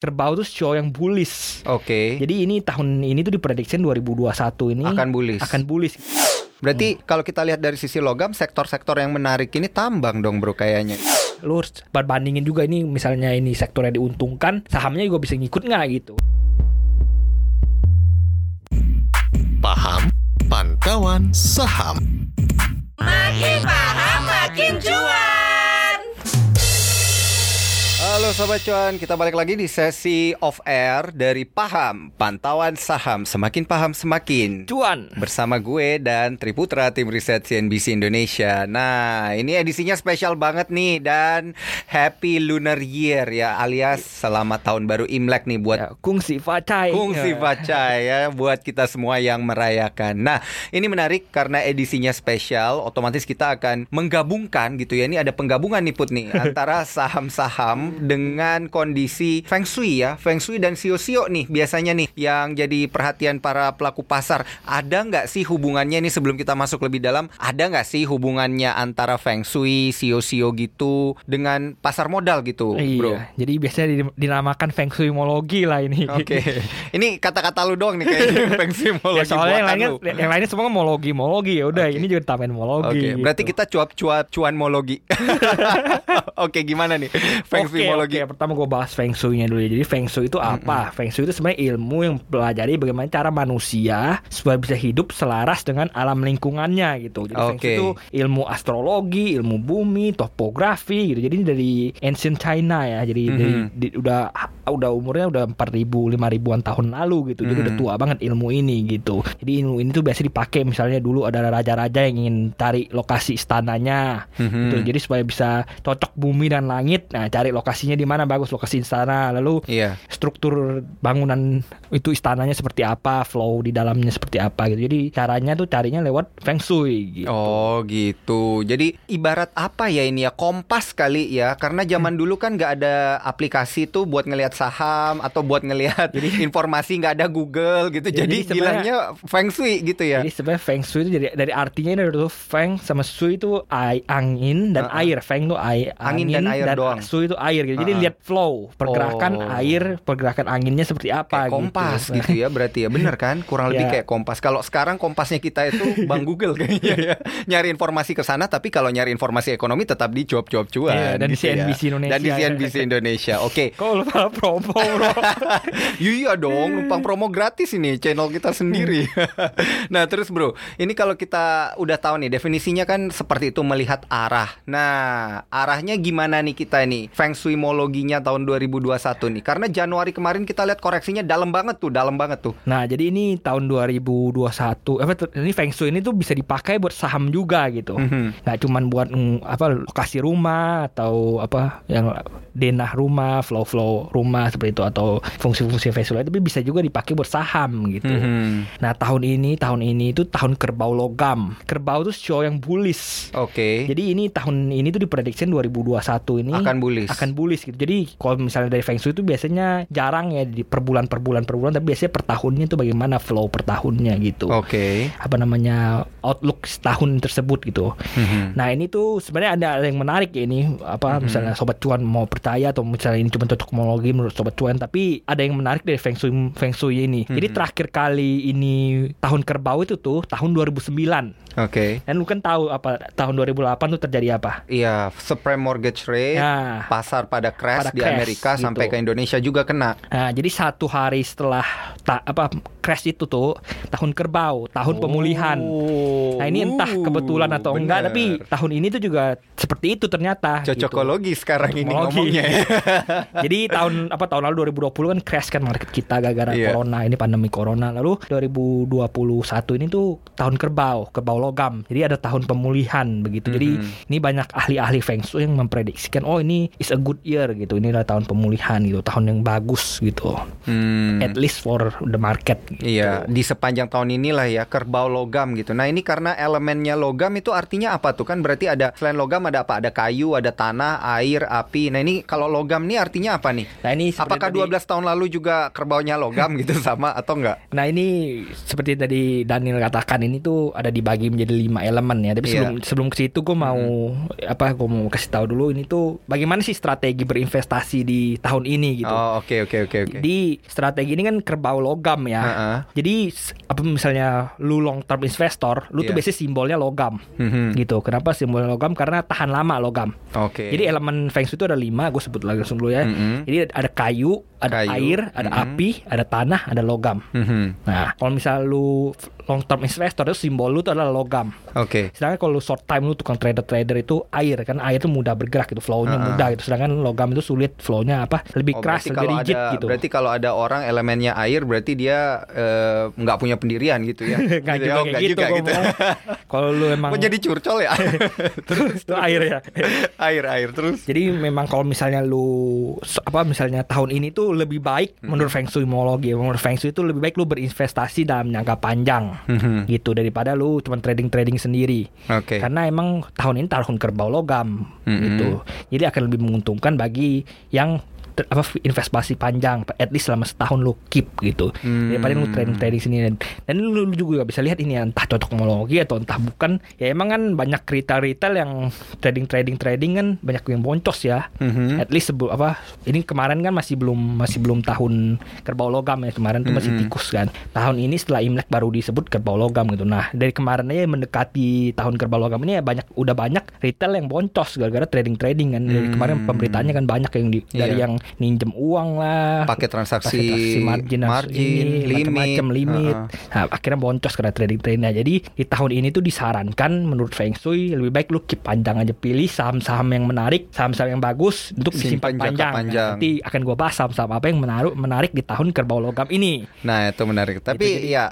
Kerbau tuh show yang bullish. Oke. Jadi ini tahun ini tuh diprediksi 2021 ini Akan bullish. akan bullish. Berarti kalau kita lihat dari sisi logam, sektor-sektor yang menarik ini tambang dong bro kayaknya. Lu harus bandingin juga ini misalnya ini sektor yang diuntungkan, sahamnya juga bisa ngikut nggak gitu. Paham Pantauan Saham Makin paham makin cuan. Halo Sobat Cuan, kita balik lagi di sesi off air dari Paham, Pantauan Saham, semakin paham semakin. Cuan. Bersama gue dan Triputra tim riset CNBC Indonesia. Nah, ini edisinya spesial banget nih dan Happy Lunar Year ya alias selamat tahun baru Imlek nih buat Ya, kungsi facai. Kungsi Ya. baca ya buat kita semua yang merayakan. Nah, ini menarik karena edisinya spesial, otomatis kita akan menggabungkan gitu ya. Ini ada penggabungan nih Put nih antara saham-saham dengan kondisi Feng Shui ya. Feng Shui dan Sio-Sio nih biasanya nih yang jadi perhatian para pelaku pasar. Ada nggak sih hubungannya nih sebelum kita masuk lebih dalam? Ada nggak sih hubungannya antara Feng Shui, Sio-Sio gitu dengan pasar modal gitu, Bro? Iya, jadi biasanya di- dinamakan feng shui mologi lah ini. Oke, ini kata-kata lu doang nih kayaknya Feng Shui Ya, soalnya yang lainnya, lu. yang lainnya semua mologi, mologi ya udah ini juga tambahin Oke, mologi. berarti gitu. kita cuap-cuap cuan mologi. Oke, gimana nih Feng Shui Oke, mologi? Oke. Pertama gue bahas Feng Shui-nya dulu ya. Jadi Feng Shui itu apa? Feng Shui itu sebenarnya ilmu yang pelajari bagaimana cara manusia supaya bisa hidup selaras dengan alam lingkungannya gitu. Jadi Feng Shui itu ilmu astrologi, ilmu bumi, topografi gitu. Jadi ini dari ancient China ya. Jadi dari Mhm. di- udah udah umurnya udah 4000 5000-an tahun lalu gitu. Jadi udah Mhm. tua banget ilmu ini gitu. Jadi ilmu ini tuh biasa dipakai misalnya dulu ada raja-raja yang ingin cari lokasi istananya Mhm. gitu. Jadi supaya bisa cocok bumi dan langit, nah cari lokasinya di mana bagus lokasi istana. Lalu Iya. struktur bangunan itu istananya seperti apa, flow di dalamnya seperti apa gitu. Jadi caranya tuh carinya lewat feng shui gitu. Oh gitu. Jadi ibarat apa ya ini ya kompas kali ya. Karena zaman dulu kan nggak ada aplikasi tuh buat ngelihat saham atau buat ngelihat informasi nggak ada Google gitu. Jadi, jadi sebenarnya- bilangnya Feng Shui gitu ya. Jadi sebenarnya feng shui itu dari dari artinya dari tuh feng sama shui itu angin dan Uh-uh. air. Feng tuh ai, Angin dan air doang. shui itu air gitu. Jadi lihat flow, pergerakan Oh. air, pergerakan anginnya seperti apa Kayak kompas gitu. ya berarti ya. Bener kan? Kurang lebih Ya. kayak kompas. Kalau sekarang kompasnya kita itu bang Google kayaknya ya. Nyari informasi ke sana tapi kalau nyari informasi ekonomi tetap di job job cuan Iya, dan di gitu ya. CNBC Indonesia. dan di CNBC Indonesia. Oke. Kok lupa promo bro? iya dong. Numpang promo gratis ini channel kita sendiri. Nah terus bro. Ini kalau kita udah tahu nih definisinya kan seperti itu melihat arah. Nah arahnya gimana nih kita nih? Feng Shui mologinya tahun 2021 nih karena Januari kemarin kita lihat koreksinya dalam banget tuh dalam banget tuh Nah, jadi ini tahun 2021 apa tuh, ini Feng Shui ini tuh bisa dipakai buat saham juga gitu. Mhm. Nggak cuman buat mm, apa lokasi rumah atau apa yang denah rumah, flow-flow rumah seperti itu atau fungsi-fungsi Shui lain, tapi bisa juga dipakai buat saham gitu. Mhm. Nah, tahun ini tahun ini itu tahun kerbau logam. Kerbau tuh show yang bullish. Oke. Jadi ini tahun ini tuh diprediksi 2021 ini Akan bullish. akan bullish gitu. Jadi kalau misalnya dari Feng Shui itu biasanya jarang ya di per bulan per bulan per bulan, tapi biasanya per tahunnya itu bagaimana flow per tahunnya gitu. Oke. Apa namanya outlook tahun tersebut gitu. Mhm. Nah ini tuh sebenarnya ada, ada yang menarik ya ini apa misalnya sobat cuan mau percaya atau misalnya ini cuma cocokmologi menurut sobat cuan tapi ada yang menarik dari Feng Shui Feng Shui ini. Jadi terakhir kali ini tahun kerbau itu tuh tahun 2009. Oke. Dan lu kan tahu apa tahun 2008 tuh terjadi apa? Iya, subprime mortgage rate, Nah, pasar pada crash Pada di crash, Amerika gitu. sampai ke Indonesia juga kena. Nah, jadi satu hari setelah ta- apa crash itu tuh tahun kerbau, tahun pemulihan. Nah, ini entah kebetulan atau enggak, Oh, bener. tapi tahun ini tuh juga seperti itu ternyata. gitu. Cocokologi sekarang ini Cocokologi. Ngomongnya ya. jadi tahun apa tahun lalu 2020 kan crash kan market kita gara-gara Iya. corona ini pandemi corona. Lalu 2021 ini tuh tahun kerbau, kerbau logam. Jadi ada tahun pemulihan begitu. Jadi Mhm. ini banyak ahli-ahli feng shui yang memprediksikan oh ini is a good year gitu. Ini adalah tahun pemulihan gitu, tahun yang bagus gitu. Hmm. At least for the market Iya, di sepanjang tahun inilah ya kerbau logam gitu. Nah ini karena elemennya logam itu artinya apa tuh kan? Berarti ada selain logam ada apa? Ada kayu, ada tanah, air, api. Nah ini kalau logam nih artinya apa nih? Nah ini Apakah tadi- 12 tahun lalu juga kerbaunya logam gitu sama atau enggak? Nah ini seperti tadi Daniel katakan ini tuh ada dibagi menjadi lima elemen ya. Tapi Iya. sebelum sebelum ke situ gue mau apa gue mau kasih tahu dulu ini tuh bagaimana sih strategi berinvestasi di tahun ini gitu. Oh oke oke oke oke. Di strategi ini kan kerbau logam ya. Heeh. Jadi s- apa misalnya lu long term investor, lu tuh Iya. biasanya simbolnya logam. Mhm. Gitu. Kenapa simbolnya logam? Karena tahan lama logam. Oke. Jadi elemen Feng Shui itu ada lima, gue sebut lagi langsung dulu ya. Mhm. Jadi ada kayu, ada Kayu, air, ada mhm. api, ada tanah, ada logam. Mhm. Nah, kalau misal lu long term investor itu simbol lu tuh adalah logam. Oke. Sedangkan kalau lu short time lu tukang trader trader itu air kan air itu mudah bergerak gitu, flow-nya Uh-uh. mudah gitu. Sedangkan logam itu sulit flow-nya apa? Lebih Oh, keras, lebih rigid ada, gitu. Berarti kalau ada orang elemennya air, berarti dia eh, nggak punya pendirian gitu ya? Nggak Gitu ya? juga Oh, kayak nggak gitu, juga mau. Kalau lu emang Kok jadi curcol ya? itu air ya. air air terus. Jadi memang kalau misalnya lu apa misalnya tahun ini tuh lebih baik Hmm. menurut Feng Shuimologi, menurut Feng Shui itu lebih baik lu berinvestasi dalam jangka panjang Mhm. gitu daripada lu cuma trading-trading sendiri. Oke. Karena emang tahun ini tahun kerbau logam Mm-mm. gitu. Jadi akan lebih menguntungkan bagi yang apa investasi panjang at least selama setahun lu keep gitu Hmm. daripada lu trading trading sini dan, dan lu, lu juga bisa lihat ini ya, entah cocok homologi atau entah bukan ya emang kan banyak retail retail yang trading trading trading kan banyak yang boncos ya Mhm. at least sebelum apa ini kemarin kan masih belum masih belum tahun kerbau logam ya kemarin tuh masih Mm-mm. tikus kan tahun ini setelah imlek baru disebut kerbau logam gitu nah dari kemarin aja mendekati tahun kerbau logam ini ya banyak udah banyak retail yang boncos gara-gara trading trading kan dari Hmm. kemarin pemberitaannya kan banyak yang di, dari Iya. yang ninjem uang lah Pakai transaksi, transaksi margin, margin, ini, limit. macam-macam limit. Uh-uh. Nah, akhirnya boncos karena trading tradingnya. Jadi di tahun ini tuh disarankan menurut Feng Shui lebih baik lu keep panjang aja pilih saham-saham yang menarik, saham-saham yang bagus untuk Simpan disimpan jangka panjang. Nah, panjang. nanti akan gua bahas saham-saham apa yang menaruh menarik di tahun kerbau logam ini. Nah itu menarik. Tapi jadi- ya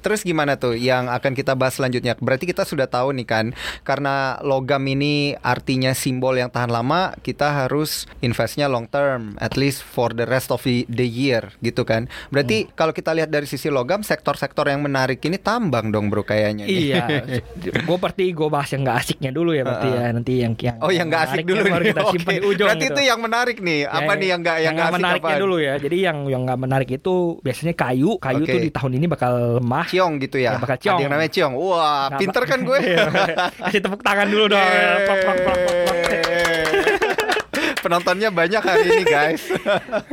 terus gimana tuh yang akan kita bahas selanjutnya? Berarti kita sudah tahu nih kan, karena logam ini artinya simbol yang tahan lama, kita harus investnya long term, at least for the rest of the, year gitu kan. Berarti Hmm. kalau kita lihat dari sisi logam, sektor-sektor yang menarik ini tambang dong bro kayaknya. nih. Iya, gue berarti gue bahas yang nggak asiknya dulu ya berarti ya nanti yang yang Oh yang nggak asik dulu baru nih. kita simpan Oke. di ujung. Berarti gitu. itu yang menarik nih. Apa nih yang nggak yang nggak asik menariknya apaan? dulu ya. Jadi yang yang nggak menarik itu biasanya kayu. Kayu Oke. tuh di tahun ini bakal lemah. Ciong gitu ya. Ya, bakal ciong. Ada yang namanya ciong. Wah, pinter kan gue. Iya. Kasih tepuk tangan dulu dong. Penontonnya banyak hari ini guys.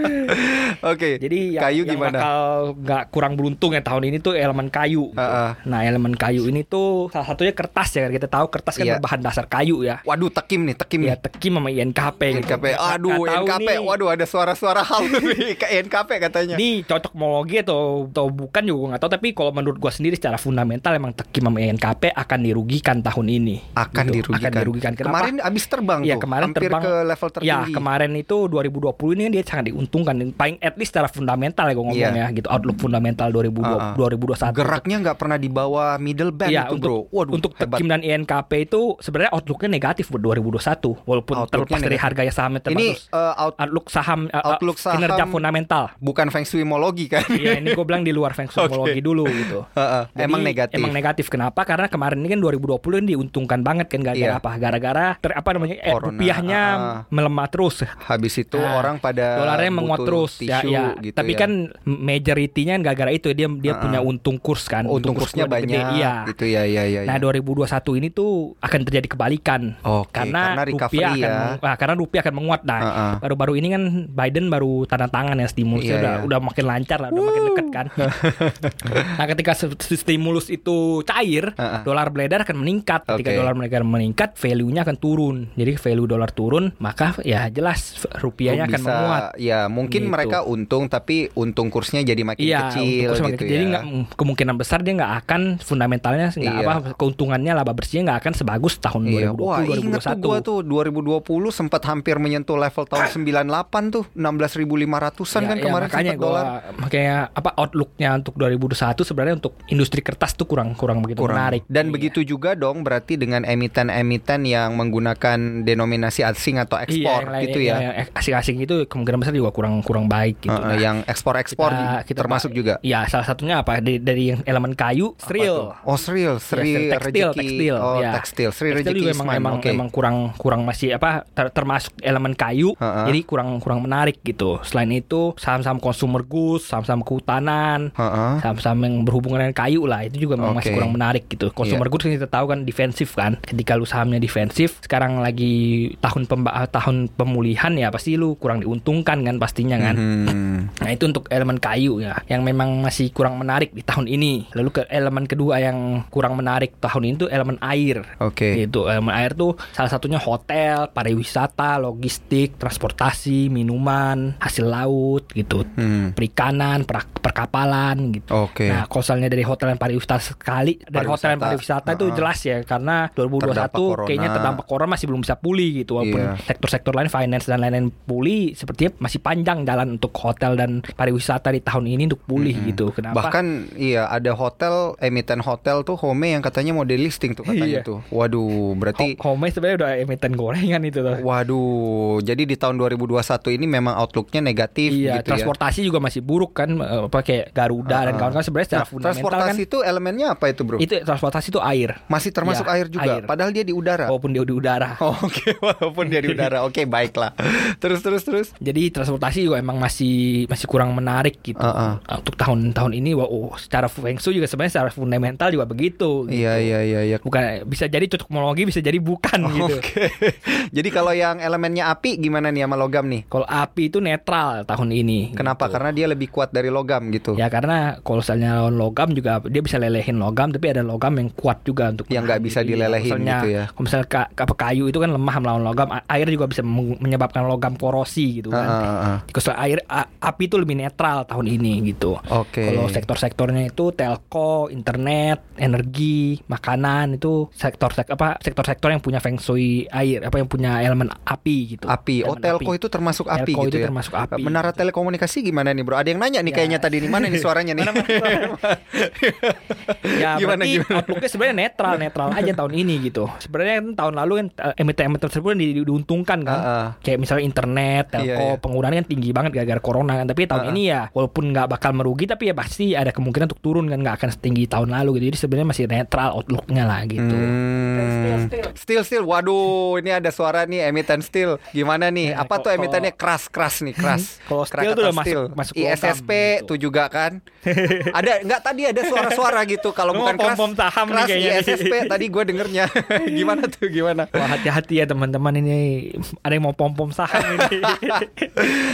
Oke. Jadi yang, kayu yang gimana? bakal nggak kurang beruntung ya tahun ini tuh elemen kayu. gitu. Heeh. Nah elemen kayu ini tuh salah satunya kertas ya. Kita tahu kertas kan Iya. berbahan dasar kayu ya. Waduh, tekim nih, tekim Ya tekim sama INKP gitu. INKP. Aduh, Nggak tahu INKP. nih. Waduh, ada suara-suara halus nih ke INKP katanya. Ini cocok homologi atau atau bukan juga nggak tahu tapi kalau menurut gua sendiri secara fundamental emang Tekim sama INKP akan dirugikan tahun ini. akan Gitu. dirugikan. Akan dirugikan. Kenapa? Kemarin abis terbang Iya tuh, kemarin hampir terbang ke level tertinggi. Ya kemarin itu 2020 ini kan dia sangat diuntungkan paling at least secara fundamental ya gue ngomong Iya. ya gitu outlook fundamental 2020 Ah, ah. 2021 Geraknya nggak pernah di bawah middle band Iya itu, untuk bro. Waduh, untuk hebat. Tekim dan INKP itu sebenarnya outlooknya negatif buat 2021 walaupun terlepas dari harganya sahamnya Ini terbagus. eh, out, outlook saham eh, eh, outlook saham- kinerja fundamental. bukan feng shuimologi kan? Iya ini gue bilang di luar feng shuimologi dulu gitu. Heeh, Jadi, emang negatif. Emang negatif. Kenapa? Karena kemarin ini kan 2020 ini diuntungkan banget kan gara-gara Iya. apa? Gara-gara apa namanya eh, Corona, rupiahnya ah. melemah terus. Habis itu Nah, orang pada dolarnya menguat terus ya, tisu ya. gitu Tapi ya. kan majority-nya kan gara-gara itu dia dia Ah, punya untung kurs kan. untung kurs kursnya gede, banyak Iya. gitu ya ya ya. Nah, ya. 2021 ini tuh akan terjadi kebalikan. Oke, karena, karena recovery rupiah akan ya. meng- nah, karena rupiah akan menguat. Nah, Ah, ah. baru-baru ini kan Biden baru tanda tangan ya stimulusnya Iya, udah iya. udah makin lancar lah, udah makin deket kan. nah, ketika stimulus itu cair, ah. dolar beredar akan meningkat. Ketika Oke. dolar beredar meningkat, value-nya akan turun. Jadi value dolar turun, maka ya jelas rupiahnya akan bisa menguat. ya mungkin Gitu. mereka untung tapi untung kursnya jadi makin Iya, kecil untuk kurs makin gitu kecil. Jadi ya. nggak kemungkinan besar dia nggak akan fundamentalnya nggak Iya. apa keuntungannya laba bersihnya nggak akan sebagus tahun Iya, 2020 wah inget tuh 2021. gua tuh 2020 sempat hampir menyentuh level tahun 98 tuh 16.500an Ya, kan ya, kemarin makanya gua dolar. makanya apa outlooknya untuk 2021 sebenarnya untuk industri kertas tuh kurang kurang begitu kurang. menarik. Dan Iya. begitu juga dong berarti dengan emiten-emiten yang menggunakan denominasi asing atau ekspor Iya, yang lain- gitu ya. yang asing-asing itu kemungkinan besar juga kurang kurang baik gitu. Nah, yang ekspor-ekspor kita- kita termasuk juga. Iya, salah satunya apa? Dari, dari yang elemen kayu, tuh? Oh, Sril, Sri Ya, tekstil, Rezeki. tekstil, Oh, ya. tekstil. Sri Tekstil Rezeki juga emang Isman. emang, Oke. emang kurang kurang masih apa ter- termasuk elemen kayu, Ha-ha. jadi kurang kurang menarik gitu. Selain itu saham-saham consumer goods, saham-saham kehutanan, Heeh. saham-saham yang berhubungan dengan kayu lah itu juga memang masih Oke. kurang menarik gitu. Consumer Iya. goods kan kita tahu kan defensif kan. Ketika lu sahamnya defensif, sekarang lagi tahun pemba- tahun pemulihan ya pasti lu kurang diuntungkan kan pastinya kan. Hmm. Nah itu untuk elemen kayu ya Yang memang masih kurang menarik di tahun ini Lalu ke elemen kedua yang kurang menarik tahun ini tuh elemen air Oke. Itu elemen air tuh salah satunya hotel, pariwisata, logistik, transportasi, minuman, hasil laut gitu Hmm. Perikanan, per- perkapalan gitu Oke. Nah, kalau misalnya dari hotel dan pariwisata sekali dari hotel dan Pariwisata, pariwisata itu uh-uh. jelas ya karena 2021 Terdampak corona. kayaknya terdampak corona masih belum bisa pulih gitu walaupun Iya. sektor-sektor lain finance dan lain-lain pulih sepertinya masih panjang jalan untuk hotel dan pariwisata di tahun ini untuk pulih gitu. Kenapa? Bahkan iya ada hotel emiten hotel tuh Home yang katanya mau delisting tuh katanya Iya. tuh. Waduh, berarti Ho- Home sebenarnya udah emiten gorengan itu tuh. waduh. Jadi di tahun 2021 ini memang outlooknya negatif Iya, gitu ya. transportasi juga masih buruk kan eh, apa kayak Garuda dan Uh-uh. kawan-kawan sebenarnya secara Nah, fundamental kan transportasi itu elemennya apa itu, Bro? itu transportasi itu air. Masih termasuk Iya, air juga, air. padahal dia di udara. Walaupun dia di udara. Oh, Oke, walaupun dia di udara. Oke, baiklah. Terus terus terus. Jadi transportasi juga emang masih masih kurang menarik gitu. Uh-uh. Uh, Untuk tahun-tahun ini wah oh, secara feng shui juga sebenarnya secara fundamental juga begitu. gitu. Iya iya iya iya. Bukan bisa jadi cocokmologi bisa jadi bukan gitu. Oke. Jadi kalau yang elemennya api gimana nih sama logam nih? Kalau api itu netral tahun ini. Kenapa? gitu. Karena dia lebih kuat dari logam gitu. Ya karena kalau misalnya lawan logam juga dia bisa lelehin logam tapi ada logam yang kuat juga untuk Yang nggak bisa diri. dilelehin Misalnya, gitu ya. Kalau misalnya ka- kayu itu kan lemah melawan logam, air juga bisa menyebabkan logam korosi gitu kan. ah, ah. Kalau air a- api itu lebih netral tahun ini gitu. Oke. Kalau sektor-sektornya itu telco, internet, energi, makanan itu sektor sek apa sektor-sektor yang punya feng shui air apa yang punya elemen api gitu. Api. Oh, Elemen telco api. itu termasuk api Telco gitu itu ya. termasuk api. Menara telekomunikasi gimana nih, Bro? Ada yang nanya nih Ya. kayaknya tadi nih mana nih suaranya nih? Ya Gimana, berarti gimana? outlooknya sebenarnya netral netral aja tahun ini gitu. Sebenarnya tahun lalu kan eh, emiten-emiten tersebut di- di- diuntungkan kan. Ah, ah. Kayak misalnya internet, telco, Iya, iya. penggunaannya kan tinggi banget gara-gara corona kan. Tapi tahun Ah, ah. ini ya walaupun nggak bakal merugi tapi ya pasti ada kemungkinan untuk turun kan nggak akan setinggi tahun lalu gitu. Jadi sebenarnya masih netral outlooknya lah gitu. Hmm. Steel steel. Waduh, ini ada suara nih emiten steel. Gimana nih? Ya, Apa tuh emitennya keras keras nih, keras. Kalau steel tuh udah masuk- steel. masuk ISSP gitu. tuh juga kan. ada nggak tadi ada suara-suara gitu kalau bukan mau keras. saham nih keras kayaknya nih. ISSP tadi gue dengernya. gimana tuh gimana? Wah hati-hati ya teman-teman ini ada yang mau pom-pom saham ini.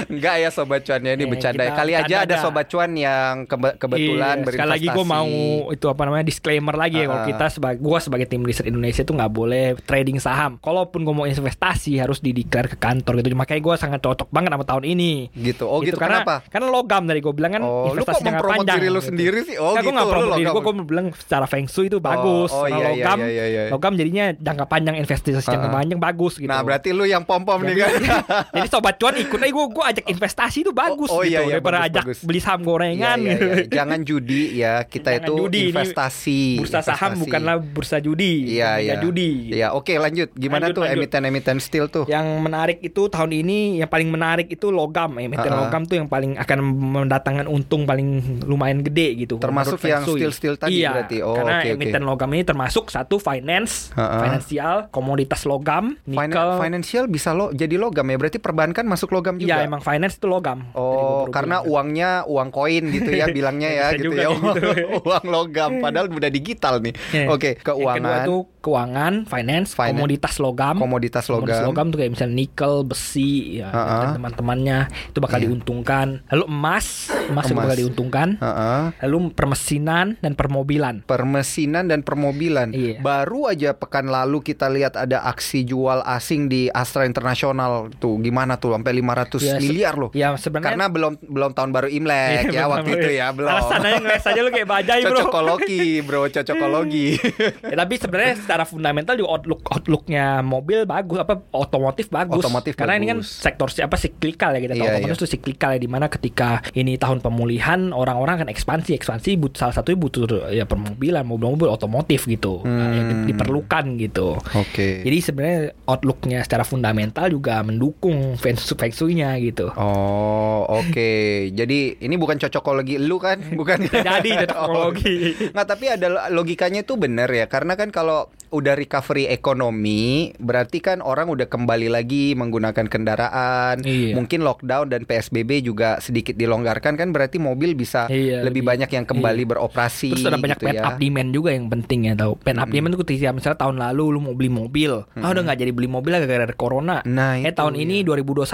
Enggak ya sobat cuannya ini Eh, bercanda. kita Kali aja ada sobat cuan yang kebe- kebetulan Iya, berinvestasi. sekali lagi gue mau itu apa namanya disclaimer lagi ya kalau Ah. kita sebagai gue sebagai tim riset Indonesia itu nggak boleh trading saham. Kalaupun gue mau investasi harus dideklar ke kantor gitu. Makanya gue sangat cocok banget sama tahun ini. gitu. Oh gitu, karena, kenapa? Karena logam dari gue bilang kan Oh, lu investasi kok jangka panjang. diri lu gitu. sendiri sih? Oh, Nggak, gitu, Gue nggak diri gue. Gue bilang secara feng shui itu bagus. oh, Karena iya, iya, logam, iya, iya, iya. logam jadinya jangka panjang investasi jangka Ah, panjang bagus gitu. Nah, berarti lu yang pom-pom nih kan. Jadi sobat cuan ikut aja gue gue ajak investasi itu bagus oh, gitu iya, iya, daripada bagus, ajak bagus. beli saham gorengan Iya, iya, iya. Jangan judi ya. Kita Jangan itu judi, investasi. Bursa saham investasi. bukanlah bursa judi. Iya, iya. judi. Iya, oke lanjut. Gimana Lanjut, tuh emiten-emiten steel tuh? Yang menarik itu tahun ini yang paling menarik itu logam. Emiten Ah, ah. logam tuh yang paling akan mendatangkan untung paling lumayan gede gitu. Termasuk yang steel-steel tadi iya, berarti. Oh, karena oke. emiten logam ini termasuk satu finance, Ah, ah. finansial, komoditas logam, Fin- nikel. financial bisa lo jadi logam ya. Berarti perbankan masuk logam juga. Iya, emang finance itu logam. Oh, karena uangnya uang koin gitu ya bilangnya ya gitu ya. kayak gitu. uang logam padahal udah digital nih. Ya. Oke, Yang kedua keuangan, itu keuangan, finance, Finance. komoditas logam. komoditas Komoditas logam. logam tuh kayak misalnya nikel, besi, ya, Ha-ha. dan teman-temannya itu bakal Iya. diuntungkan. Lalu emas, emas, juga Emas. bakal diuntungkan. Heeh. Lalu permesinan dan permobilan. Permesinan dan permobilan. Iya. Baru aja pekan lalu kita lihat ada aksi jual asing di Astra Internasional tuh gimana tuh sampai 500 Ya, se- miliar loh. Ya sebenarnya Karena belum belum tahun baru Imlek ya Iya, waktu itu ya belum. Alasan aja ngeles aja lu kayak bajai bro. Cocokologi bro, cocokologi. Ya, tapi sebenarnya secara fundamental juga outlook outlooknya mobil bagus apa otomotif bagus. Otomotif Karena ini kan bagus. sektor si- apa siklikal ya kita tahu Iya, otomotif itu siklikal ya di mana ketika ini tahun pemulihan orang-orang akan ekspansi ekspansi but salah satunya butuh ya permobilan mobil-mobil otomotif gitu Nah, yang Hmm. diperlukan gitu. Oke. Jadi sebenarnya outlooknya secara fundamental juga mendukung feng shui-nya gitu. Oh, oke. Jadi ini bukan cocokologi lu kan? Bukan. Jadi cocokologi. Nggak, tapi ada logikanya itu benar ya. Karena kan kalau udah recovery ekonomi, berarti kan orang udah kembali lagi menggunakan kendaraan. Iya. Mungkin lockdown dan PSBB juga sedikit dilonggarkan kan berarti mobil bisa Iya, lebih lebih- banyak yang kembali beroperasi. Terus ada banyak gitu pent ya. up demand juga yang penting ya tahu. Pent up demand itu ketika misalnya tahun lalu lu mau beli mobil, ah udah nggak jadi beli mobil gara-gara ada corona. Nah, eh itu tahun ya. ini 2021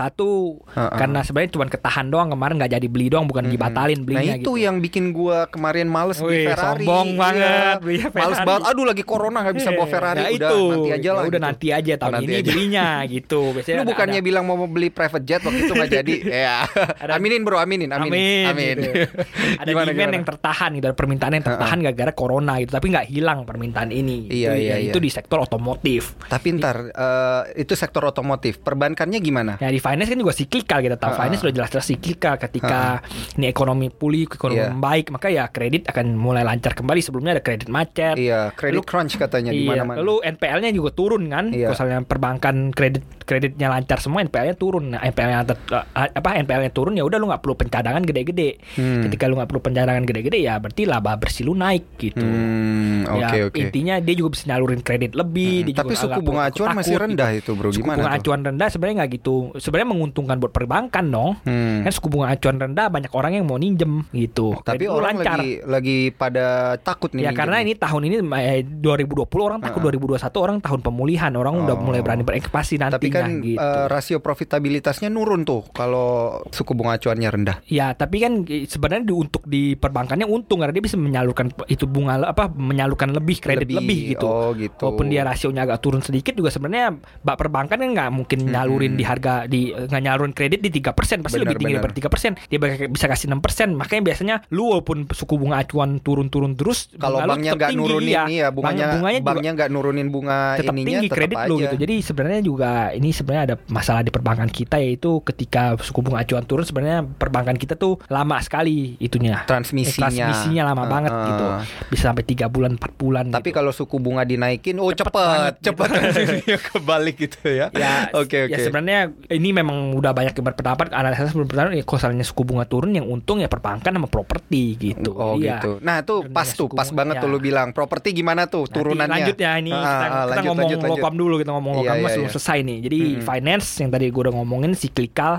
Ha-ha. karena sebenarnya cuma ketahan doang kemarin nggak jadi beli doang bukan dibatalin Nah belinya itu gitu. yang bikin gua kemarin males beli Wih, Ferrari. sombong Iya. banget beli Males banget. Aduh lagi corona nggak bisa bawa Ferrari. nah udah itu. nanti aja Ya lah. udah gitu. nanti aja tahun Nanti ini aja. belinya gitu. Biasanya Lu ada- bukannya ada- bilang mau beli private jet waktu itu nggak jadi. ya. Ada- aminin bro, aminin, amin. Amin, Amin. gitu. Ada Gimana, demand gimana? yang tertahan gitu, ada permintaan yang tertahan gara-gara corona gitu, tapi nggak hilang permintaan ini. Iya, itu, iya, ya, iya. itu di sektor otomotif. Tapi ntar eh, itu sektor otomotif. Perbankannya gimana? Ya di finance kan juga siklikal kita tahu. Ha-ha. Finance sudah jelas-jelas siklikal ketika ini ekonomi pulih, ekonomi Iya. membaik, maka ya kredit akan mulai lancar kembali. Sebelumnya ada kredit macet. Iya, credit Lu- crunch katanya di Iya, mana-mana. lalu NPL-nya juga turun kan. Iya. Kalau misalnya perbankan kredit kreditnya lancar semua, NPL-nya turun. Nah, NPL-nya ter- eh, apa NPL-nya turun ya udah lu nggak perlu pencadangan gede-gede. Hmm. Ketika lu nggak perlu pencadangan gede-gede ya berarti laba bersih lu naik gitu. Hmm, Ya, oke oke. intinya dia juga bisa nyalurin kredit lebih. Hmm, dia juga tapi suku bunga acuan masih takut rendah gitu. itu, bro. Suku Gimana bunga tuh? acuan rendah sebenarnya nggak gitu. Sebenarnya menguntungkan buat perbankan dong. Hmm. Kan suku bunga acuan rendah banyak orang yang mau minjem gitu. Tapi Kredit lu orang lancar. lagi lagi pada takut nih. Ya karena ini tahun ini eh, 2020 orang takut 2021 orang tahun pemulihan orang udah Oh. mulai berani berekspansi nantinya Tapi kan gitu. eh, rasio profitabilitasnya nurun tuh kalau suku bunga acuannya rendah. Ya, tapi kan eh, sebenarnya di, untuk di perbankannya untung karena dia bisa menyalurkan itu bunga apa menyalurkan lebih kredit Lebih. lebih, gitu. Oh, gitu. Walaupun dia rasionya agak turun sedikit juga sebenarnya bak perbankan kan nggak mungkin nyalurin di harga di nggak nyalurin kredit di 3% pasti Benar, lebih tinggi benar. daripada 3%. Dia bisa kasih 6%. Makanya biasanya lu walaupun suku bunga acuan turun-turun terus Kalau banknya nggak nurunin ini ya bunganya Bank- bunganya banknya nggak nurunin bunga tetap ininya tinggi tetap kredit aja. lu gitu. Jadi sebenarnya juga ini sebenarnya ada masalah di perbankan kita yaitu ketika suku bunga acuan turun sebenarnya perbankan kita tuh lama sekali itunya. Transmisinya. Eh, transmisinya lama Uh, banget uh. gitu. Bisa sampai tiga bulan, 4 bulan Tapi gitu. kalau suku bunga dinaikin, oh Cepet cepet, gitu. cepet transmisinya kebalik gitu ya. ya, Oke ya oke. sebenarnya ini memang udah banyak yang berpendapat analisa berpendapat ya, kalau misalnya suku bunga turun yang untung ya perbankan sama properti gitu. Oh Iya. gitu. Nah tuh pas tuh, pas bunga, banget ya. tuh lu bilang properti gimana tuh Nanti turunannya. lanjut ya ini Ah, kita, ah, kita lanjut, ngomong lanjut, lanjut. lokam dulu kita ngomong Iya, lokam iya, mas belum iya. selesai nih jadi Mm-mm. finance yang tadi gue udah ngomongin siklikal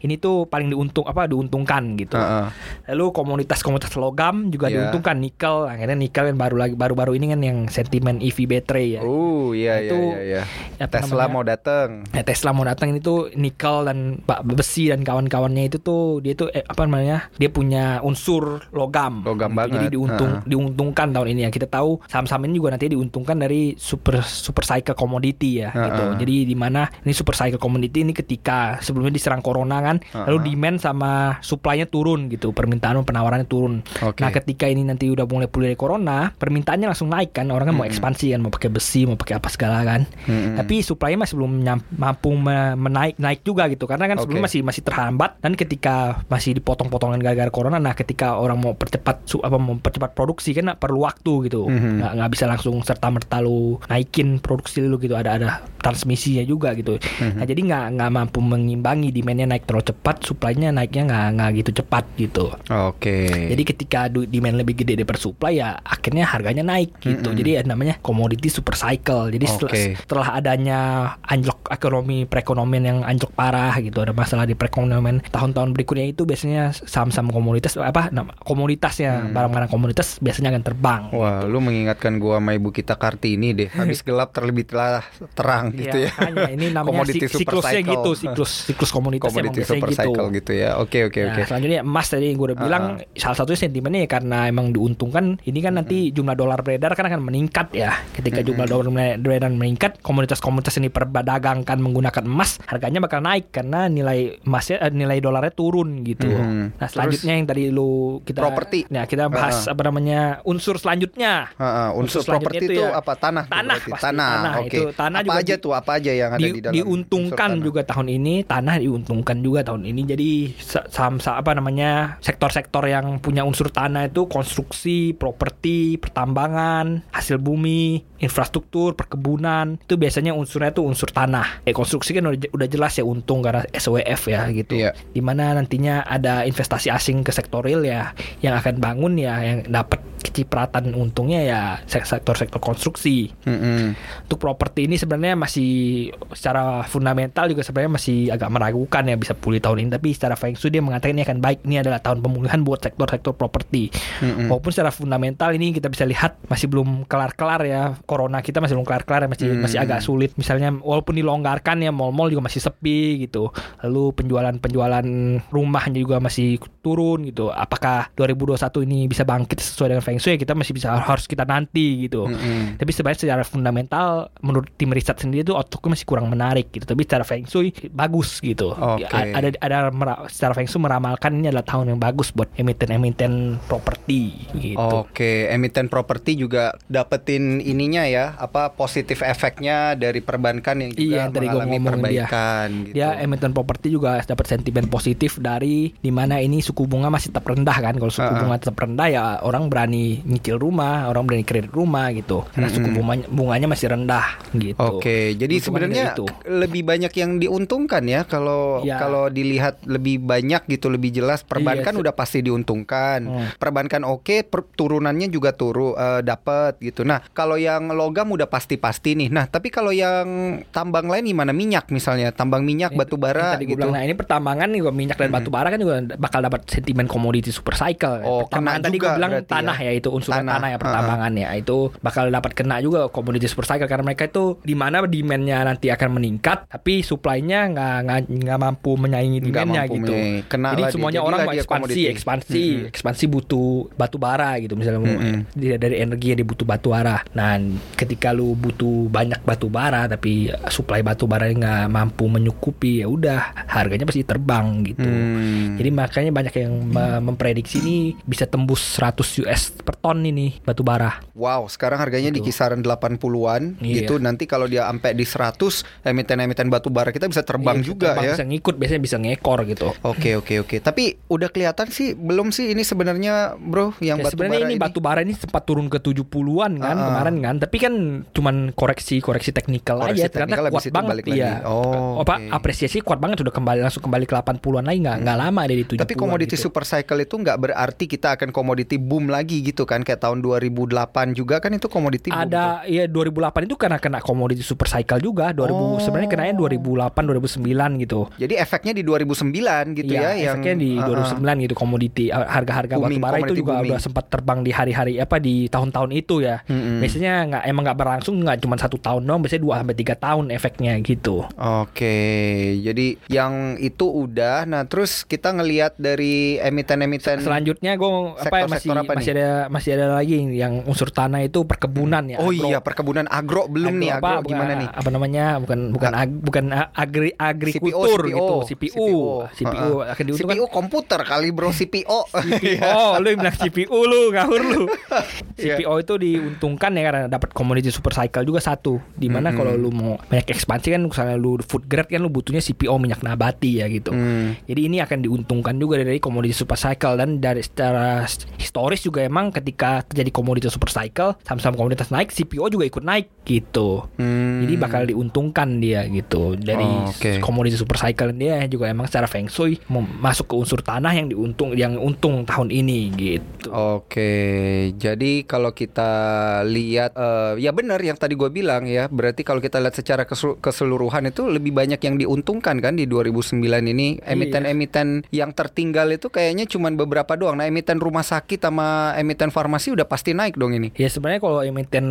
ini tuh paling diuntung apa diuntungkan gitu Ah, ah. lalu komunitas-komunitas logam juga Iya. diuntungkan nikel akhirnya nikel kan baru lagi baru-baru ini kan yang sentimen EV battery ya Oh iya iya iya. iya. Tesla namanya? mau dateng. Ya, Tesla mau datang ini tuh nikel dan ba- besi dan kawan-kawannya itu tuh dia tuh eh, apa namanya dia punya unsur logam Logam Gitu. banget. jadi diuntung Heeh. diuntungkan tahun ini ya kita tahu saham-saham ini juga nanti diuntungkan dari super super cycle commodity ya gitu Heeh. jadi di mana ini super cycle commodity ini ketika sebelumnya diserang corona kan lalu Heeh. demand sama supply-nya turun gitu permintaan dan penawarannya turun Oke. nah ketika ini nanti udah mulai pulih dari corona permintaannya langsung naik kan orang kan mau Mm-mm. ekspansi kan mau pakai besi mau pakai apa segala kan Mm-mm. tapi supply masih belum mampu me- menaik naik juga gitu karena kan sebelum Oke. masih masih terhambat dan ketika masih dipotong-potongan gara-gara corona nah ketika orang mau percepat su- apa mau percepat produksi kan perlu waktu gitu nggak nggak bisa langsung serta merta lu naikin produksi lu gitu ada ada transmisinya juga gitu Mhm. nah jadi nggak nggak mampu mengimbangi demandnya naik terlalu cepat supply-nya naiknya nggak nggak gitu cepat gitu Oke. jadi ketika demand lebih gede daripada supply ya akhirnya harganya naik gitu. Mm-mm. Jadi ada namanya commodity super cycle. Jadi setelah, Oke. setelah adanya anjlok ekonomi perekonomian yang anjlok parah gitu, ada masalah di perekonomian tahun-tahun berikutnya itu biasanya saham-saham komoditas apa komoditasnya Hmm. barang-barang komoditas biasanya akan terbang. Wah, lu mengingatkan gua sama ibu kita Kartini deh. Habis gelap terlebih telah terang. Gitu ya. makanya ini namanya sik- super siklusnya cycle. gitu, siklus siklus komunitas Komoditi emang biasanya super gitu. cycle gitu ya. Oke oke Nah, oke. selanjutnya emas tadi yang gue udah bilang salah satunya sentimennya ya karena emang diuntungkan ini kan nanti jumlah dolar beredar kan akan meningkat ya ketika jumlah dolar beredar meningkat komunitas-komunitas ini perbadagangkan menggunakan emas harganya bakal naik karena nilai emasnya eh, nilai dolarnya turun gitu Mhm. nah selanjutnya yang tadi lu kita Properti. nah kita bahas apa namanya unsur selanjutnya Heeh, unsur, Unsur selanjutnya properti itu ya apa tanah? tanah pasti, tanah. tanah. Oke. Itu tanah apa juga aja tuh? Apa aja yang ada di, di dalam? diuntungkan juga tahun ini tanah diuntungkan juga tahun ini jadi sa- saham sa- apa namanya sektor-sektor yang punya unsur tanah itu konstruksi properti pertambangan hasil bumi infrastruktur perkebunan itu biasanya unsurnya tuh unsur tanah eh konstruksi kan udah, udah jelas ya untung karena SWF ya gitu Iya. di mana nantinya ada investasi asing ke sektor real ya yang akan bangun ya yang dapat kecipratan untungnya ya sek- sektor-sektor konstruksi Mm-mm. untuk properti ini sebenarnya masih secara fundamental juga sebenarnya masih agak meragukan ya bisa pulih tahun ini. Tapi secara Feng Shui dia mengatakan ini akan baik. Ini adalah tahun pemulihan buat sektor-sektor properti. Mm-mm. walaupun secara fundamental ini kita bisa lihat masih belum kelar-kelar ya. Corona kita masih belum kelar-kelar ya. Masih Hmm. masih agak sulit. Misalnya walaupun dilonggarkan ya mall-mall juga masih sepi gitu. Lalu penjualan-penjualan rumahnya juga masih turun gitu. Apakah 2021 ini bisa bangkit sesuai dengan Feng Shui? Kita masih bisa harus kita nanti gitu. Mm-mm. tapi sebenarnya secara fundamental menurut tim riset sendiri itu outlooknya masih kurang menarik gitu. Tapi secara Feng Shui bagus gitu. Oke. A- Ada ada secara Feng Shui meramalkan ini adalah tahun yang bagus buat emiten-emiten properti gitu. Oke, emiten properti juga dapetin ininya ya, apa positif efeknya dari perbankan yang juga Iya, yang mengalami dia. perbaikan gitu. Dia emiten properti juga dapat sentimen positif dari di mana ini suku bunga masih tetap rendah kan. Kalau suku Uh-uh. bunga tetap rendah ya orang berani nyicil rumah, orang berani kredit rumah gitu. Karena suku bunganya, bunganya masih rendah gitu. Oke, jadi sebenarnya lebih banyak yang diuntungkan ya kalau Ya. kalau dilihat lebih banyak gitu lebih jelas perbankan Iya, udah pasti diuntungkan. Hmm. Perbankan oke, per- turunannya juga turu eh, dapat gitu. Nah, kalau yang logam udah pasti-pasti nih. Nah, tapi kalau yang tambang lain gimana? Minyak misalnya, tambang minyak, batu bara gitu. bilang, nah ini pertambangan nih minyak dan batu bara kan juga bakal dapat sentimen komoditi super cycle. Oh, pertambangan kena tadi juga gua bilang berarti tanah ya. ya, itu unsur Tanah, tanah, ya pertambangan ya itu bakal dapat kena juga komoditi super cycle karena mereka itu di mana demandnya nanti akan meningkat tapi supply-nya nggak mampu menyaingi demandnya mampu gitu. menyaingi. Kena Jadi dia. semuanya Jadilah orang mau ekspansi, komoditi. ekspansi, Mm-mm. ekspansi butuh batu bara gitu misalnya mau- Mm-mm. dia dari energi yang dibutuh batu bara. Nah, ketika lu butuh banyak batu bara tapi supply batu bara nggak mampu menyukupi ya udah harganya pasti terbang gitu. Hmm. Jadi makanya banyak yang me- memprediksi ini bisa tembus 100 US per ton ini batu bara. Wow, sekarang harganya di kisaran 80-an Iya. gitu. Nanti kalau dia sampai di 100, emiten-emiten batu bara kita bisa terbang Iya, juga terbang, ya. Bisa ngikut biasanya bisa ngekor gitu. Oke, oke, oke. Tapi udah kelihatan sih belum sih ini sebenarnya, Bro, yang Ya, batu sebenarnya bara ini, ini. batu bara ini sempat turun ke 70-an kan Ah, ah. kemarin kan. Tapi kan cuman koreksi-koreksi teknikal Koreksi aja ternyata kuat banget balik lagi. iya. Oh, apa apresiasi kuat banget sudah kembali langsung kembali ke 80-an lagi nggak nggak lama dari 70-an. Tapi komoditi gitu. super cycle itu nggak berarti kita akan komoditi boom lagi gitu kan kayak tahun 2008 juga kan itu komoditi boom. ada ya 2008 itu karena kena komoditi super cycle juga 2000 Oh. sebenarnya kenanya 2008 2009 gitu Jadi efeknya di 2009 gitu Iya, ya yang efeknya di Ah, ah. 2009 gitu komoditi harga-harga batu bara itu juga booming. udah sempat terbang di hari-hari apa di tahun-tahun itu ya. Mm-mm. Biasanya nggak emang nggak berlangsung nggak cuma satu tahun dong, biasanya 2 sampai tiga tahun efeknya gitu. Oke, jadi yang itu udah. Nah, terus kita ngelihat dari emiten-emiten Selanjutnya gue apa masih Sektor-sektor apa nih? masih ada masih ada lagi yang unsur tanah itu perkebunan ya. Oh agro. iya, perkebunan agro belum nih Agro apa, agro gimana nih? Apa namanya? Bukan bukan ag, bukan agri agrikultur CPO, gitu, CPU. CPU, Heeh. akan diuntungkan CPU komputer kali bro, CPO. Oh, lu bilang CPU lu, ngawur lu. Iya. CPO itu diuntungkan ya karena dapat commodity super cycle juga satu. Di mana Mm-mm. kalau lu mau banyak ekspansi kan misalnya lu food grade kan lu butuhnya CPO minyak nabati ya gitu. Hmm. Jadi ini akan diuntungkan juga dari komoditi super cycle dan dari secara historis juga emang ketika terjadi komoditi super cycle, saham-saham komoditas naik, CPO juga ikut naik gitu. Hmm. Jadi bakal diuntungkan dia gitu dari Oh, oke. komoditi super cycle dia juga emang secara feng shui masuk ke unsur tanah yang diuntung yang untung tahun ini gitu. Oke, jadi kalau kita lihat, eh, ya benar yang tadi gue bilang ya, berarti kalau kita lihat secara kesel- keseluruhan itu lebih banyak yang diuntungkan kan di 2009 ini. Iya. Emiten-emiten yang tertinggal itu kayaknya cuma beberapa doang. Nah, emiten rumah sakit sama emiten farmasi udah pasti naik dong ini. Ya sebenarnya kalau emiten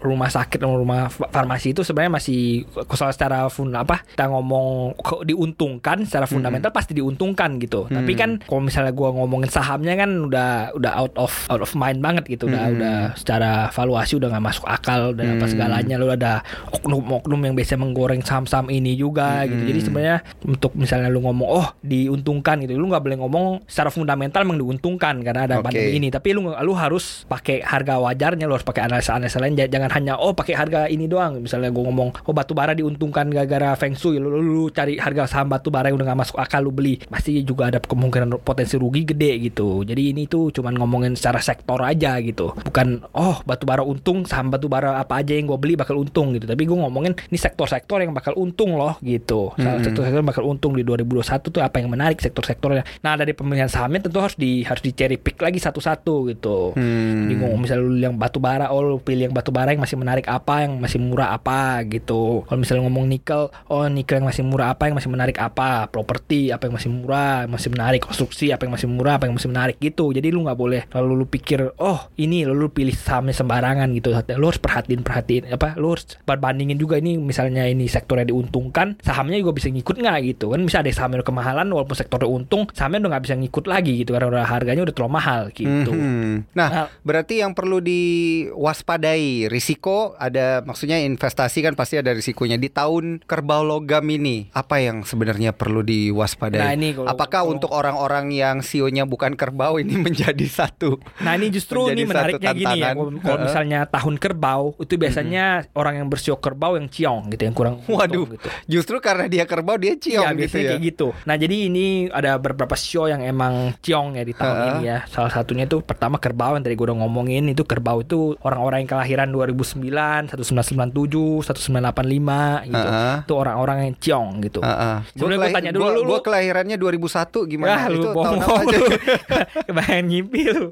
rumah sakit atau rumah fa- farmasi itu sebenarnya masih kalau secara fun apa kita ngomong diuntungkan secara fundamental pasti diuntungkan gitu. Tapi kan kalau misalnya gua ngomongin sahamnya kan udah udah out of out of mind banget gitu. Udah Hmm. udah secara valuasi udah nggak masuk akal dan apa segalanya lu ada oknum-oknum yang biasa menggoreng saham-saham ini juga gitu. Jadi sebenarnya untuk misalnya lu ngomong oh diuntungkan gitu, lu nggak boleh ngomong secara fundamental memang diuntungkan karena ada Oke. pandemi ini. Tapi lu lu harus pakai harga wajarnya, lu harus pakai analisa-analisa lain. Jangan hanya oh pakai harga ini doang. Misalnya gua ngomong oh batu bara diuntungkan gara-gara feng shui, lu, lu, lu cari harga saham batu bara yang udah nggak masuk akal lu beli, pasti juga ada kemungkinan potensi rugi gede gitu. Jadi ini tuh cuman ngomongin secara sektor aja gitu. Bukan oh batu bara untung, saham batu bara apa aja yang gue beli bakal untung gitu. Tapi gue ngomongin ini sektor-sektor yang bakal untung loh gitu. Sektor-sektor yang bakal untung di 2021 tuh apa yang menarik sektor-sektornya. Nah dari pemilihan sahamnya tentu harus di harus di cherry pick lagi satu-satu gitu. Hmm. Jadi ngomong misalnya lu yang batu bara, oh lu pilih yang batu bara yang masih menarik apa, yang masih murah apa gitu. Kalau misalnya ngomong nikel, oh nikel yang masih murah apa, yang masih menarik apa, properti apa yang masih murah, yang masih menarik, konstruksi apa yang masih murah, apa yang masih menarik gitu. Jadi lu nggak boleh lalu lu pikir, oh ini lalu lu pilih sahamnya sembarangan gitu. Lu harus perhatiin perhatiin apa, lu harus bandingin juga ini misalnya ini sektornya diuntungkan, sahamnya juga bisa ngikut nggak gitu kan? Bisa ada sahamnya udah kemahalan walaupun sektornya untung, sahamnya udah nggak bisa ngikut lagi gitu karena udah harganya udah terlalu mahal gitu. Mhm. Nah, Nah. berarti yang perlu diwaspadai risiko ada maksudnya investasi kan pasti ada risikonya di tahun kerbau logam ini. Apa yang sebenarnya perlu diwaspadai? Nah, ini kalau- Apakah kalau- untuk orang-orang yang sionya bukan kerbau ini menjadi satu? Nah ini justru ini menariknya gini ya. Kalau misalnya tahun kerbau itu biasanya orang yang bersio kerbau yang ciong gitu, yang kurang Waduh, gitu. justru karena dia kerbau dia ciong gitu biasanya ya. kayak gitu. Nah jadi ini ada beberapa show yang emang ciong ya di tahun Heeh. ini ya. Salah satunya itu pertama kerbau yang tadi gue udah ngomongin itu kerbau itu orang-orang yang kelahiran 2009, 1997, 1985 gitu. Heeh. Itu orang-orang yang ciong gitu. Heeh. Sebenarnya gua tanya dulu, gua, lu- gua kelahirannya 2001 gimana? Itu lu tahun bohong apa aja? lu. Kebayang ngimpi lu.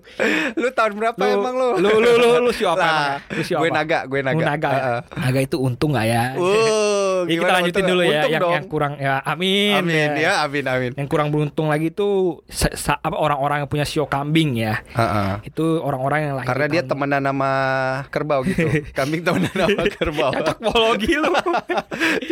lu tahun berapa Lu- emang lu? lu- lu- lu- lu sio apa Lah, emang? Lu sio gue naga, gue naga. Lu naga. ya? Heeh. Naga itu untung gak ya? Wow, Ya, kita lanjutin untung? dulu ya Untung yang, dong. yang kurang ya amin, Amin ya, amin amin. Yang kurang beruntung lagi sa- apa orang-orang yang punya sio kambing ya. Heeh. Itu orang-orang yang lahir Karena di dia tahun- temenan sama kerbau gitu. Kambing temenan sama kerbau. Cocokologi lu.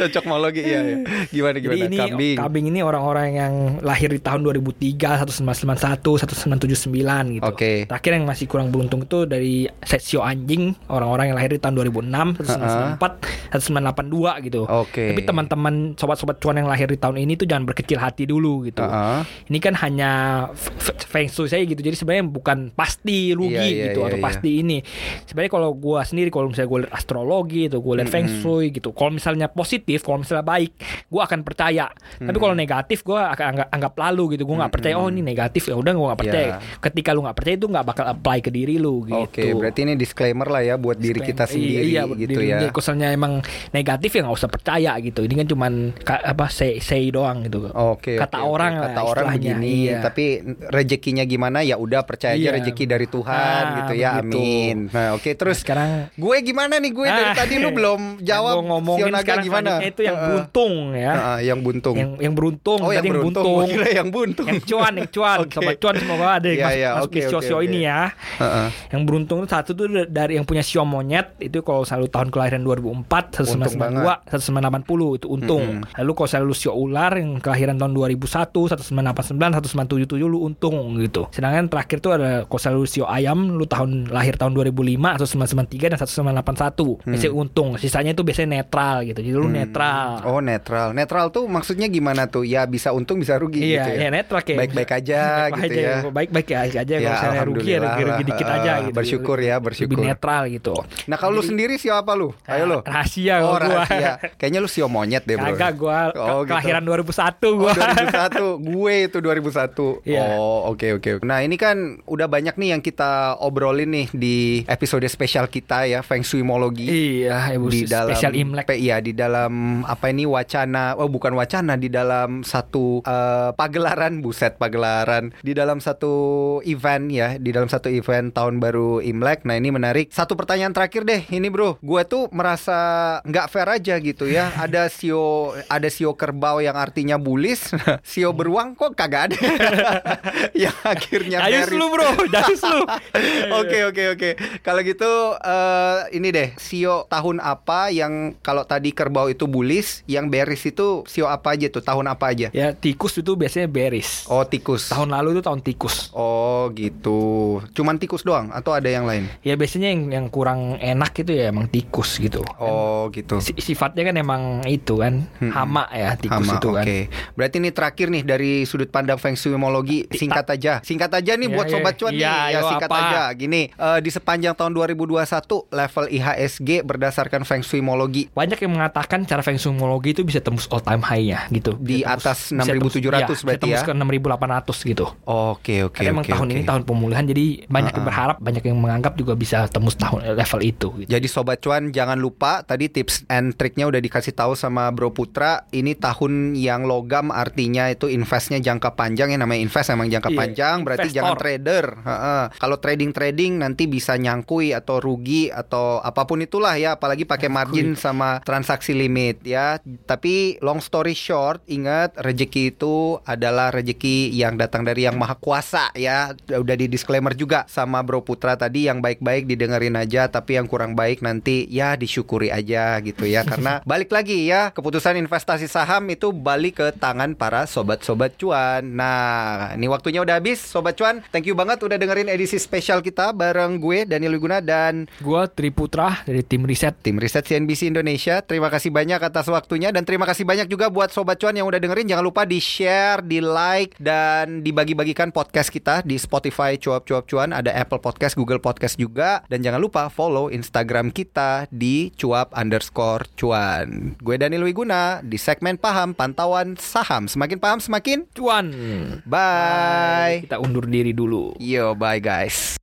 Cocok mologi iya, iya. Gimana gimana Jadi ini kambing. kambing ini orang-orang yang lahir di tahun 2003, 1991, 1979 gitu. Oke. Terakhir yang masih kurang beruntung itu dari set sio anjing, orang-orang yang lahir di tahun 2006, 1994, 1982 gitu. Oke. Tapi teman-teman sobat-sobat cuan yang lahir di tahun ini tuh jangan berkecil hati dulu gitu. Heeh. Ini kan hanya feng shui saya gitu. Jadi sebenarnya bukan pasti rugi Iya, iya, gitu iya, atau iya. pasti ini. Sebenarnya kalau gua sendiri kalau misalnya gue lihat astrologi itu gue lihat feng shui gitu. Kalau misalnya positif, kalau misalnya baik, gua akan percaya. Tapi kalau negatif gua akan anggap, anggap lalu gitu. Gua nggak percaya oh ini negatif ya udah gua nggak percaya. Iya. Ketika lu nggak percaya itu nggak bakal apply ke diri lu gitu. Oke, berarti ini disclaimer lah ya buat diri kita sendiri iya, buat gitu diri ya. misalnya emang negatif ya nggak usah percaya gitu. Ini kan cuman apa say, say doang gitu. Oke, Kata oke, oke. orang lah kata orang istilahnya, begini, iya. tapi rezekinya gimana ya udah percaya aja Iya. rezeki dari Tuhan Ah, gitu ya. begitu. Amin. Nah, oke terus Nah, sekarang gue gimana nih gue dari Ah, tadi lu belum jawab yang ngomongin Sionaga sekarang gimana? selanjutnya itu yang Heeh. beruntung ya. Heeh, yang buntung. Yang yang beruntung, oh, yang yang beruntung. buntung. Kira yang buntung. yang cuan, yang cuan, Oke. sobat cuan semoga ada yang iya, masuk oke, di oke, sio-sio oke. ini ya. Heeh. Yang beruntung itu satu tuh dari yang punya sio monyet itu kalau selalu tahun kelahiran 2004, Untung 1992, 1980 itu untung. Mm-mm. Lalu kalau selalu sio ular yang kelahiran tahun 2001, 1989, 1977 lu untung gitu. Sedangkan terakhir tuh ada kalau selalu sio ayam lu tahun lahir tahun 2005, 1993 dan 1981. Biasanya untung. Sisanya itu biasanya netral gitu. Jadi lu netral. Oh netral, netral tuh maksudnya gimana tuh? Ya bisa untung bisa rugi Iya, gitu ya. iya netral kayak Baik-baik aja gitu aja, ya. Baik-baik ya aja kalau Ya, misalnya rugi ya rugi, rugi dikit aja Eh, gitu. bersyukur ya, bersyukur. Lebih netral gitu. Nah kalau lu sendiri siapa lu? Ayo lu. Rahasia Oh kalau gua. rahasia. Kayaknya lu sio monyet deh bro. Kagak gua Oh, ke- gitu. kelahiran 2001 Oh, gua. 2001 gue itu 2001 Iya. oh oke oke nah ini kan udah banyak nih yang kita obrolin nih di episode spesial kita ya Feng Shuimologi iya, Ibu di dalam spesial Imlek. Iya di dalam apa ini wacana oh bukan wacana di dalam satu eh, pagelaran buset pagelaran di dalam satu event ya di dalam satu event tahun baru Imlek nah ini menarik satu pertanyaan terakhir deh ini bro gue tuh merasa nggak fair aja gitu ya ada sio ada sio kerbau yang artinya bullish sio beruang kok kagak ada yang akhirnya bearish. lu bro, mampus lu. Oke oke oke. Kalau gitu eh, ini deh sio tahun apa yang kalau tadi kerbau itu bullish, yang bearish itu sio apa aja tuh? Tahun apa aja? Ya tikus itu biasanya bearish. Oh tikus. Tahun lalu itu tahun tikus. Oh gitu. Cuman tikus doang atau ada yang lain? Ya biasanya yang yang kurang enak itu ya emang tikus gitu. Oh gitu. Si- sifatnya kan emang itu kan Hmm. hama ya tikus Hama, itu kan. Oke. Berarti ini terakhir nih dari sudut pandang feng shuimologi singkat aja. Singkat aja nih Iya, buat iya. sobat cuan nih. Iya, Ya ayo, singkat apa? aja. Gini, eh, di sepanjang tahun 2021 level IHSG berdasarkan feng shuimologi Banyak yang mengatakan cara feng shuimologi itu bisa tembus all time high-nya gitu. Di Bisa atas bisa 6.700 tembus- iya, berarti bisa tembus ya? ke 6.800 gitu. Oke oke Karena emang oke, tahun oke. ini tahun pemulihan jadi banyak yang Uh-uh. berharap, banyak yang menganggap juga bisa tembus tahun eh, level itu gitu. Jadi sobat cuan jangan lupa tadi tips and triknya udah dikasih tahu sama Bro Putra. Ini tahun yang logam artinya itu investnya jangka panjang ya namanya invest emang jangka Iya, panjang berarti investor. jangan trader. Heeh. Kalau trading trading nanti bisa nyangkui atau rugi atau apa pun itulah ya apalagi pakai margin sama transaksi limit ya. Tapi long story short ingat rezeki itu adalah rezeki yang datang dari yang maha kuasa ya. Udah di disclaimer juga sama Bro Putra tadi yang baik-baik didengerin aja tapi yang kurang baik nanti ya disyukuri aja gitu ya karena balik lagi ya keputusan investasi saham itu balik ke tangan para sobat-sobat cuan. Nah, ini waktunya udah habis sobat cuan. Thank you banget udah dengerin edisi spesial kita bareng gue Daniel Wiguna dan Gua Triputra dari tim riset tim riset CNBC Indonesia. Terima kasih banyak atas waktunya dan terima kasih banyak juga buat sobat cuan yang udah dengerin. Jangan lupa di share, di like dan dibagi-bagikan podcast kita di Spotify cuap cuap cuan. Ada Apple Podcast, Google Podcast juga. Dan jangan lupa follow Instagram kita di cuap underscore cuan. Gue Daniel Wiguna di segmen paham pantauan saham. Semakin paham semakin cuan. bye. Kita undur diri dulu. Yo bye guys.